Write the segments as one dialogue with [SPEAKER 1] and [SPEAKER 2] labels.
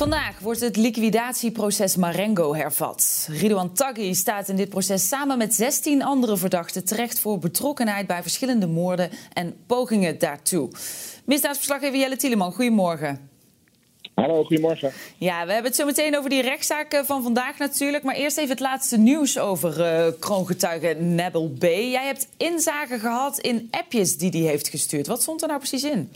[SPEAKER 1] Vandaag wordt het liquidatieproces Marengo hervat. Ridouan Taghi staat in dit proces samen met 16 andere verdachten terecht voor betrokkenheid bij verschillende moorden en pogingen daartoe. Misdaadverslaggever Jelle Tieleman, goedemorgen.
[SPEAKER 2] Hallo, goedemorgen.
[SPEAKER 1] Ja, we hebben het zo meteen over die rechtszaak eh, van vandaag natuurlijk. Maar eerst even het laatste nieuws over uh, kroongetuige Nebel B. Jij hebt inzage gehad in appjes die hij heeft gestuurd. Wat stond er nou precies in?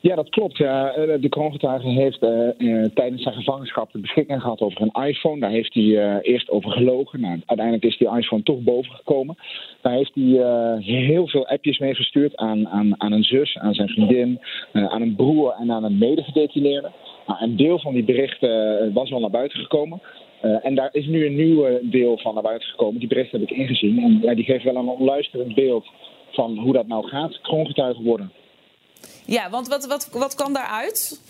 [SPEAKER 2] Ja, dat klopt. Eh, de kroongetuige heeft uh, uh, tijdens zijn gevangenschap de beschikking gehad over een iPhone. Daar heeft hij eerst over gelogen. Nou, uiteindelijk is die iPhone toch bovengekomen. Daar heeft hij heel veel appjes mee gestuurd aan, aan, aan een zus, aan zijn vriendin, aan een broer en aan een medegedetineerde. Nou, een deel van die berichten was al naar buiten gekomen. en daar is nu een nieuw deel van naar buiten gekomen. Die berichten heb ik ingezien. En ja, die geeft wel een onluisterend beeld van hoe dat nou gaat, kroongetuige worden.
[SPEAKER 1] Ja, want wat, wat, wat kwam daaruit?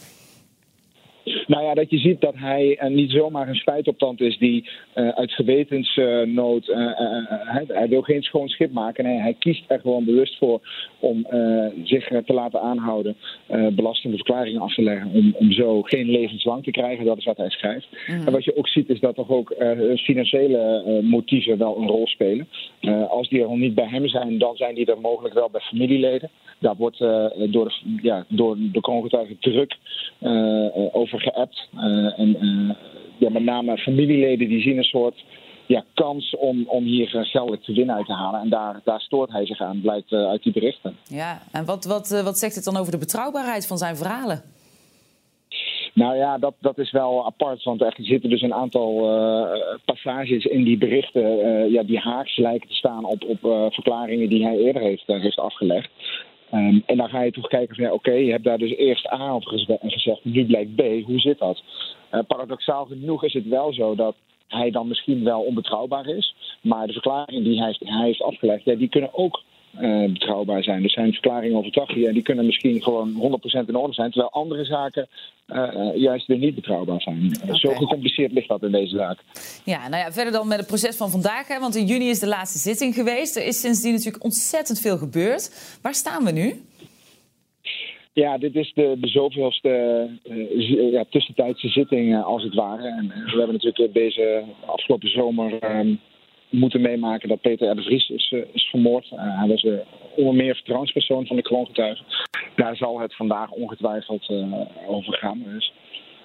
[SPEAKER 2] Nou ja, dat je ziet dat hij uh, niet zomaar een spijtoptand is die uh, uit gewetensnood. Uh, hij, hij, wil geen schoon schip maken. Nee, hij kiest er gewoon bewust voor om zich te laten aanhouden, belastende verklaringen af te leggen. Om, om zo geen levenslang te krijgen. Dat is wat hij schrijft. Mm. En wat je ook ziet is dat toch ook financiële motieven wel een rol spelen. als die er nog niet bij hem zijn, dan zijn die er mogelijk wel bij familieleden. Daar wordt door, de, ja, door de kroongetuigen druk over Uh, en uh, ja, met name familieleden die zien een soort ja, kans om, om hier geldelijk te winnen uit te halen. En daar, daar stoort hij zich aan, blijkt uh, uit die berichten.
[SPEAKER 1] Ja, en wat, wat, wat zegt het dan over de betrouwbaarheid van zijn verhalen?
[SPEAKER 2] Nou ja, dat, dat is wel apart. Want er zitten dus een aantal uh, passages in die berichten uh, ja, die haaks lijken te staan op, op uh, verklaringen die hij eerder heeft, heeft afgelegd. Um, en dan ga je toch kijken van ja, oké, je hebt daar dus eerst A op gezegd, nu blijkt B. Hoe zit dat? Uh, paradoxaal genoeg is het wel zo dat hij dan misschien wel onbetrouwbaar is. Maar de verklaringen die hij, hij heeft afgelegd, ja, die kunnen ook uh, betrouwbaar zijn. Dus zijn verklaringen over Tachia, en die kunnen misschien gewoon 100% in orde zijn. Terwijl andere zaken uh, juist weer niet betrouwbaar zijn. Okay. Zo gecompliceerd ligt dat in deze zaak.
[SPEAKER 1] Ja, nou ja, verder dan met het proces van vandaag. Hè, want in juni is de laatste zitting geweest. Er is sindsdien natuurlijk ontzettend veel gebeurd. Waar staan we nu?
[SPEAKER 2] Ja, dit is de, de zoveelste uh, ja, tussentijdse zitting uh, als het ware. En we hebben natuurlijk deze afgelopen zomer uh, moeten meemaken dat Peter R. de Vries is, uh, is vermoord. Uh, hij was de onder meer vertrouwenspersoon van de kroongetuigen. Daar zal het vandaag ongetwijfeld over gaan. Dus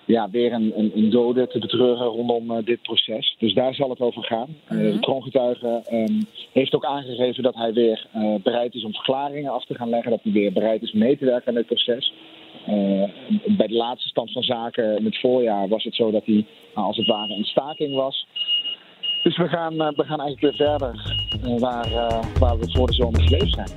[SPEAKER 2] ja, weer een, een, een, dode te betreuren rondom dit proces. Dus daar zal het over gaan. De kroongetuige um, heeft ook aangegeven dat hij weer bereid is om verklaringen af te gaan leggen. Dat hij weer bereid is mee te werken aan dit proces. bij de laatste stand van zaken in het voorjaar was het zo dat hij als het ware een staking was. Dus we gaan, uh, we gaan eigenlijk weer verder uh, waar, uh, waar we voor de zomer gebleven zijn.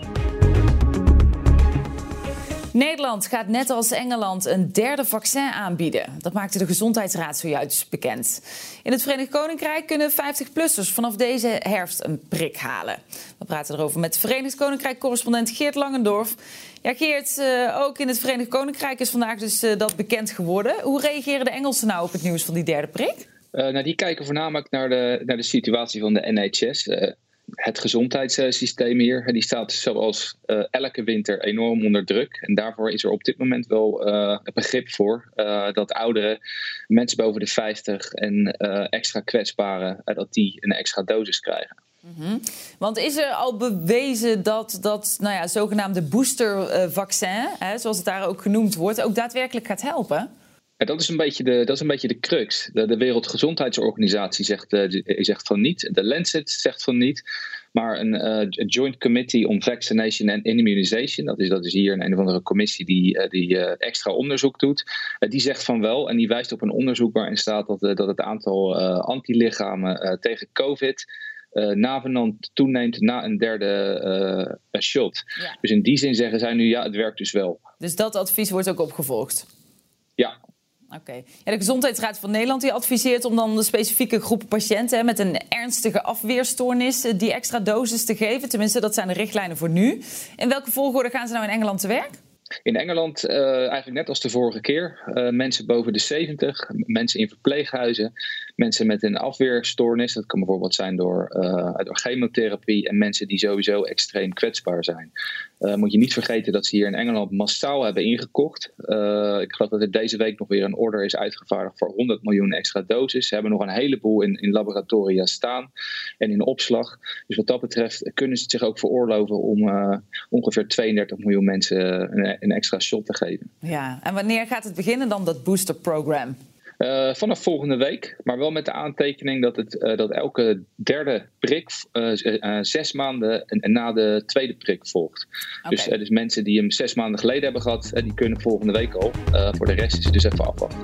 [SPEAKER 1] Nederland gaat net als Engeland een derde vaccin aanbieden. Dat maakte de Gezondheidsraad zojuist bekend. In het Verenigd Koninkrijk kunnen 50-plussers vanaf deze herfst een prik halen. We praten erover met Verenigd Koninkrijk-correspondent Geert Langendorf. Ja, Geert, ook in het Verenigd Koninkrijk is vandaag dus dat bekend geworden. Hoe reageren de Engelsen nou op het nieuws van die derde prik?
[SPEAKER 3] Uh, nou, die kijken voornamelijk naar de, naar de situatie van de NHS. Uh, het gezondheidssysteem hier, die staat zoals uh, elke winter enorm onder druk. En daarvoor is er op dit moment wel begrip voor dat ouderen, mensen boven de 50 en extra kwetsbaren, dat die een extra dosis krijgen.
[SPEAKER 1] Mm-hmm. Want is er al bewezen dat dat nou ja, zogenaamde boostervaccin, zoals het daar ook genoemd wordt, ook daadwerkelijk gaat helpen?
[SPEAKER 3] Dat, is een beetje de, dat is een beetje de crux. De, de Wereldgezondheidsorganisatie zegt, uh, zegt van niet. De Lancet zegt van niet. Maar een uh, Joint Committee on Vaccination and Immunization, dat is, dat is hier een, een of andere commissie die, uh, die extra onderzoek doet, die zegt van wel. En die wijst op een onderzoek waarin staat dat, dat het aantal antilichamen tegen COVID uh, navenant toeneemt na een derde uh, shot. Ja. Dus in die zin zeggen zij nu ja, het werkt dus wel.
[SPEAKER 1] Dus dat advies wordt ook opgevolgd?
[SPEAKER 3] Ja,
[SPEAKER 1] Oké. Ja, de Gezondheidsraad van Nederland die adviseert om dan de specifieke groepen patiënten met een ernstige afweerstoornis die extra dosis te geven. Tenminste, dat zijn de richtlijnen voor nu. In welke volgorde gaan ze nou in Engeland te werk?
[SPEAKER 3] In Engeland uh, eigenlijk net als de vorige keer. Uh, mensen boven de 70, mensen in verpleeghuizen, mensen met een afweerstoornis. Dat kan bijvoorbeeld zijn door, door chemotherapie en mensen die sowieso extreem kwetsbaar zijn. Moet je niet vergeten dat ze hier in Engeland massaal hebben ingekocht. ik geloof dat er deze week nog weer een order is uitgevaardigd voor 100 miljoen extra doses. Ze hebben nog een heleboel in, in laboratoria staan en in opslag. Dus wat dat betreft kunnen ze het zich ook veroorloven om ongeveer 32 miljoen mensen een extra shot te geven.
[SPEAKER 1] Ja, en wanneer gaat het beginnen dan, dat booster program?
[SPEAKER 3] Uh, vanaf volgende week, maar wel met de aantekening dat, het, uh, dat elke derde prik uh, zes maanden na de tweede prik volgt. Okay. Dus, dus mensen die hem zes maanden geleden hebben gehad, die kunnen volgende week al. voor de rest is het dus even afwachten.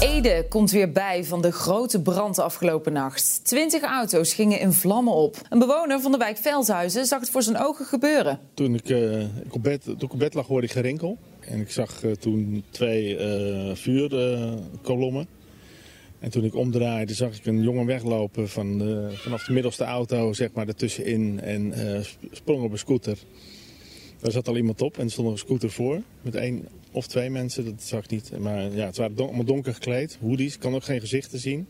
[SPEAKER 1] Ede komt weer bij van de grote brand afgelopen nacht. Twintig auto's gingen in vlammen op. Een bewoner van de wijk Veldhuizen zag het voor zijn ogen gebeuren.
[SPEAKER 4] Toen ik, uh, ik, op, bed, toen ik op bed lag hoorde ik gerinkel. En ik zag uh, toen twee uh, vuurkolommen. En toen ik omdraaide zag ik een jongen weglopen van de, vanaf de middelste auto zeg maar, ertussenin en sprong op een scooter. Daar zat al iemand op en er stond nog een scooter voor met één of twee mensen, dat zag ik niet. Maar ja, het waren don allemaal donker gekleed, hoodies, kan ook geen gezichten zien.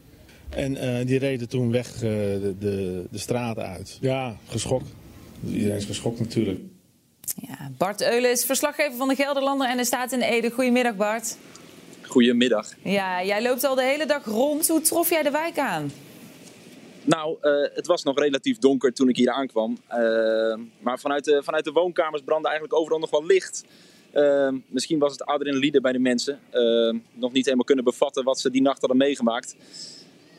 [SPEAKER 4] En uh, die reden toen weg uh, de, de, de straat uit. Ja, geschokt. Iedereen is geschokt natuurlijk.
[SPEAKER 1] Ja, Bart Eulen is verslaggever van de Gelderlander en hij staat in Ede. Goedemiddag Bart.
[SPEAKER 5] Goedemiddag.
[SPEAKER 1] Ja, jij loopt al de hele dag rond. Hoe trof jij de wijk aan?
[SPEAKER 5] Nou, uh, het was nog relatief donker toen ik hier aankwam. maar vanuit de, vanuit de woonkamers brandde eigenlijk overal nog wel licht. Uh, misschien was het adrenaline bij de mensen. Uh, nog niet helemaal kunnen bevatten wat ze die nacht hadden meegemaakt.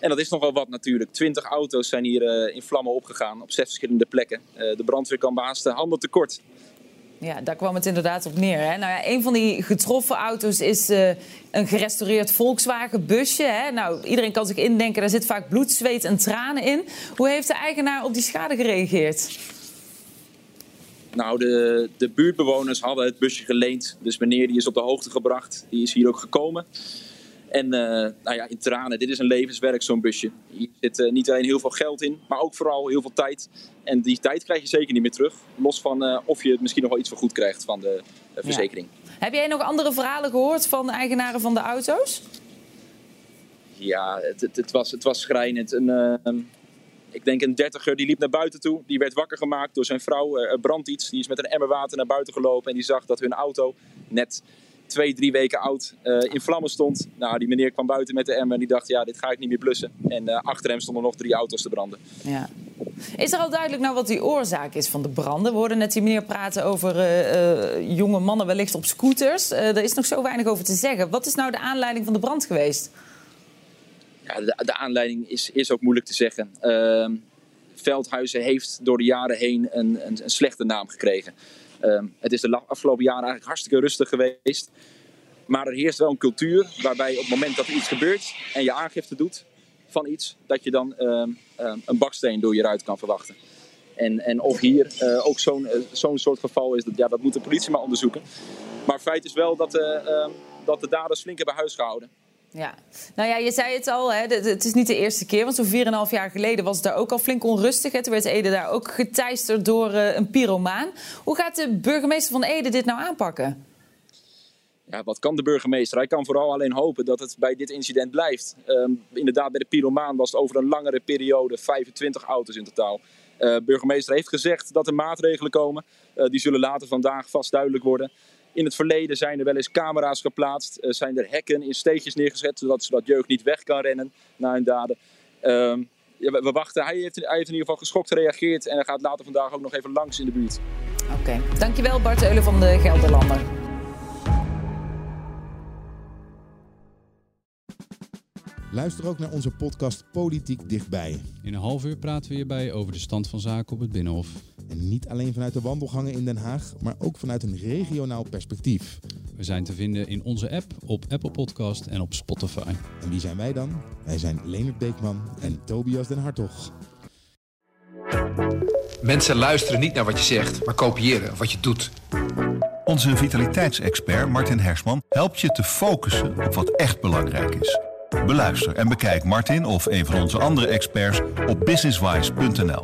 [SPEAKER 5] En dat is nogal wat natuurlijk. Twintig auto's zijn hier uh, in vlammen opgegaan op zes verschillende plekken. Eh, de brandweer kan de handen tekort.
[SPEAKER 1] Ja, daar kwam het inderdaad op neer. Hè? Nou ja, een van die getroffen auto's is uh, een gerestaureerd Volkswagen busje. Hè? Nou, iedereen kan zich indenken, daar zit vaak bloed, zweet en tranen in. Hoe heeft de eigenaar op die schade gereageerd?
[SPEAKER 5] Nou, de, de buurtbewoners hadden het busje geleend. Dus meneer die is op de hoogte gebracht. Die is hier ook gekomen. En uh, nou ja, in tranen, dit is een levenswerk, zo'n busje. Hier zit uh, niet alleen heel veel geld in, maar ook vooral heel veel tijd. En die tijd krijg je zeker niet meer terug. Los van uh, of je het misschien nog wel iets voor goed krijgt van de verzekering.
[SPEAKER 1] Ja. Heb jij nog andere verhalen gehoord van de eigenaren van de auto's?
[SPEAKER 5] Ja, het, het, het was, het was schrijnend. Een, ik denk een dertiger, die liep naar buiten toe. Die werd wakker gemaakt door zijn vrouw. Er brandt iets. Die is met een emmer water naar buiten gelopen. En die zag dat hun auto net twee, drie weken oud uh, in vlammen stond. Nou, die meneer kwam buiten met de emmer en die dacht, ja, dit ga ik niet meer blussen. En uh, achter hem stonden nog drie auto's te branden.
[SPEAKER 1] Ja. Is er al duidelijk nou wat die oorzaak is van de branden? We hoorden net die meneer praten over uh, jonge mannen wellicht op scooters. er is nog zo weinig over te zeggen. Wat is nou de aanleiding van de brand geweest?
[SPEAKER 5] Ja, de, de, aanleiding is, is ook moeilijk te zeggen. Uh, Veldhuizen heeft door de jaren heen een, een, een slechte naam gekregen. Uh, het is de afgelopen jaren eigenlijk hartstikke rustig geweest. Maar er heerst wel een cultuur waarbij op het moment dat er iets gebeurt en je aangifte doet van iets, dat je dan uh, een baksteen door je ruit kan verwachten. En, en of hier uh, ook zo'n uh, zo'n soort geval is, dat, ja, dat moet de politie maar onderzoeken. Maar feit is wel dat, ehm, dat de daders flink hebben huisgehouden.
[SPEAKER 1] Ja, nou ja, je zei het al, hè, het is niet de eerste keer. Want zo'n 4,5 jaar geleden was het daar ook al flink onrustig. Hè. Toen werd Ede daar ook geteisterd door uh, een pyromaan. Hoe gaat de burgemeester van Ede dit nou aanpakken?
[SPEAKER 5] Ja, wat kan de burgemeester? Hij kan vooral alleen hopen dat het bij dit incident blijft. Um, inderdaad, bij de pyromaan was het over een langere periode 25 auto's in totaal. De uh, burgemeester heeft gezegd dat er maatregelen komen. Uh, die zullen later vandaag vast duidelijk worden. In het verleden zijn er wel eens camera's geplaatst, uh, zijn er hekken in steegjes neergezet, zodat, zodat jeugd niet weg kan rennen na hun daden. Uh, ja, we, we, wachten. Hij heeft, hij heeft, in ieder geval geschokt gereageerd en hij gaat later vandaag ook nog even langs in de buurt.
[SPEAKER 1] Oké, okay. dankjewel Bart Eulen van de Gelderlander.
[SPEAKER 6] Luister ook naar onze podcast Politiek Dichtbij.
[SPEAKER 7] In een half uur praten we hierbij over de stand van zaken op het Binnenhof.
[SPEAKER 6] En niet alleen vanuit de wandelgangen in Den Haag, maar ook vanuit een regionaal perspectief.
[SPEAKER 7] We zijn te vinden in onze app, op Apple Podcast en op Spotify.
[SPEAKER 6] En wie zijn wij dan? Wij zijn Leonard Beekman en Tobias den Hartog.
[SPEAKER 8] Mensen luisteren niet naar wat je zegt, maar kopiëren wat je doet.
[SPEAKER 9] Onze vitaliteitsexpert Martin Hersman helpt je te focussen op wat echt belangrijk is. Beluister en bekijk Martin of een van onze andere experts op businesswise.nl.